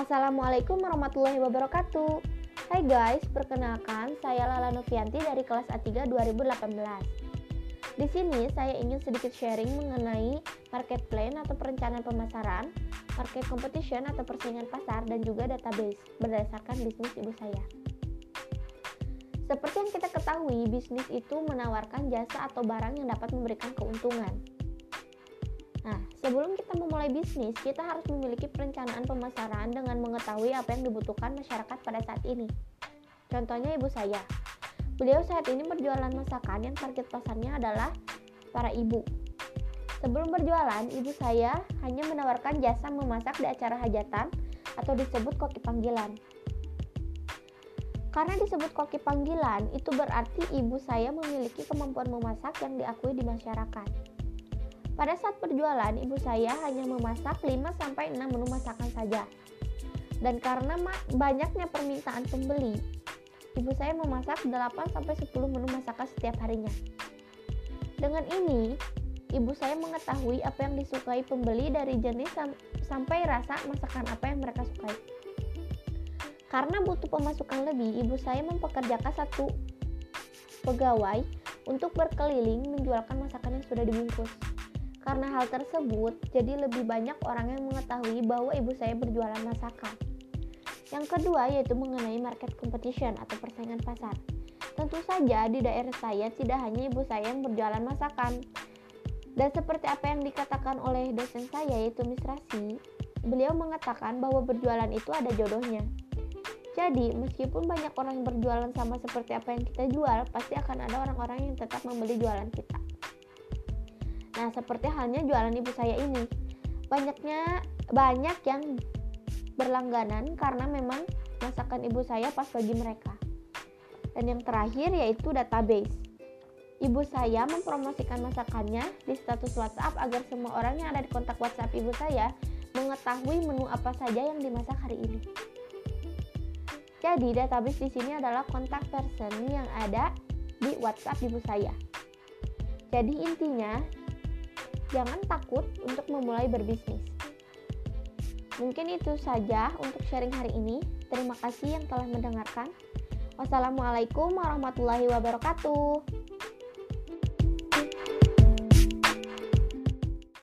Assalamualaikum warahmatullahi wabarakatuh. Hai guys, perkenalkan saya Lala Novianti dari kelas A3 2018. Di sini saya ingin sedikit sharing mengenai market plan atau perencanaan pemasaran, market competition atau persaingan pasar dan juga database berdasarkan bisnis ibu saya. Seperti yang kita ketahui, bisnis itu menawarkan jasa atau barang yang dapat memberikan keuntungan. Nah, sebelum kita memulai bisnis, kita harus memiliki perencanaan pemasaran dengan mengetahui apa yang dibutuhkan masyarakat pada saat ini. Contohnya ibu saya. Beliau saat ini berjualan masakan yang target pasarnya adalah para ibu. Sebelum berjualan, ibu saya hanya menawarkan jasa memasak di acara hajatan atau disebut koki panggilan. Karena disebut koki panggilan, itu berarti ibu saya memiliki kemampuan memasak yang diakui di masyarakat. Pada saat berjualan, ibu saya hanya memasak 5-6 menu masakan saja. Dan karena banyaknya permintaan pembeli, ibu saya memasak 8-10 menu masakan setiap harinya. Dengan ini, ibu saya mengetahui apa yang disukai pembeli dari jenis sam sampai rasa masakan apa yang mereka sukai. Karena butuh pemasukan lebih, ibu saya mempekerjakan satu pegawai untuk berkeliling menjualkan masakan yang sudah dibungkus. Karena hal tersebut, jadi lebih banyak orang yang mengetahui bahwa ibu saya berjualan masakan. Yang kedua yaitu mengenai market competition atau persaingan pasar. Tentu saja di daerah saya tidak hanya ibu saya yang berjualan masakan. Dan seperti apa yang dikatakan oleh dosen saya yaitu Miss Rasi, beliau mengatakan bahwa berjualan itu ada jodohnya. Jadi, meskipun banyak orang berjualan sama seperti apa yang kita jual, pasti akan ada orang-orang yang tetap membeli jualan kita. Nah, seperti halnya jualan ibu saya ini. Banyaknya banyak yang berlangganan karena memang masakan ibu saya pas bagi mereka. Dan yang terakhir yaitu database. Ibu saya mempromosikan masakannya di status WhatsApp agar semua orang yang ada di kontak WhatsApp ibu saya mengetahui menu apa saja yang dimasak hari ini. Jadi database di sini adalah kontak person yang ada di WhatsApp ibu saya. Jadi intinya jangan takut untuk memulai berbisnis. Mungkin itu saja untuk sharing hari ini. Terima kasih yang telah mendengarkan. Wassalamualaikum warahmatullahi wabarakatuh.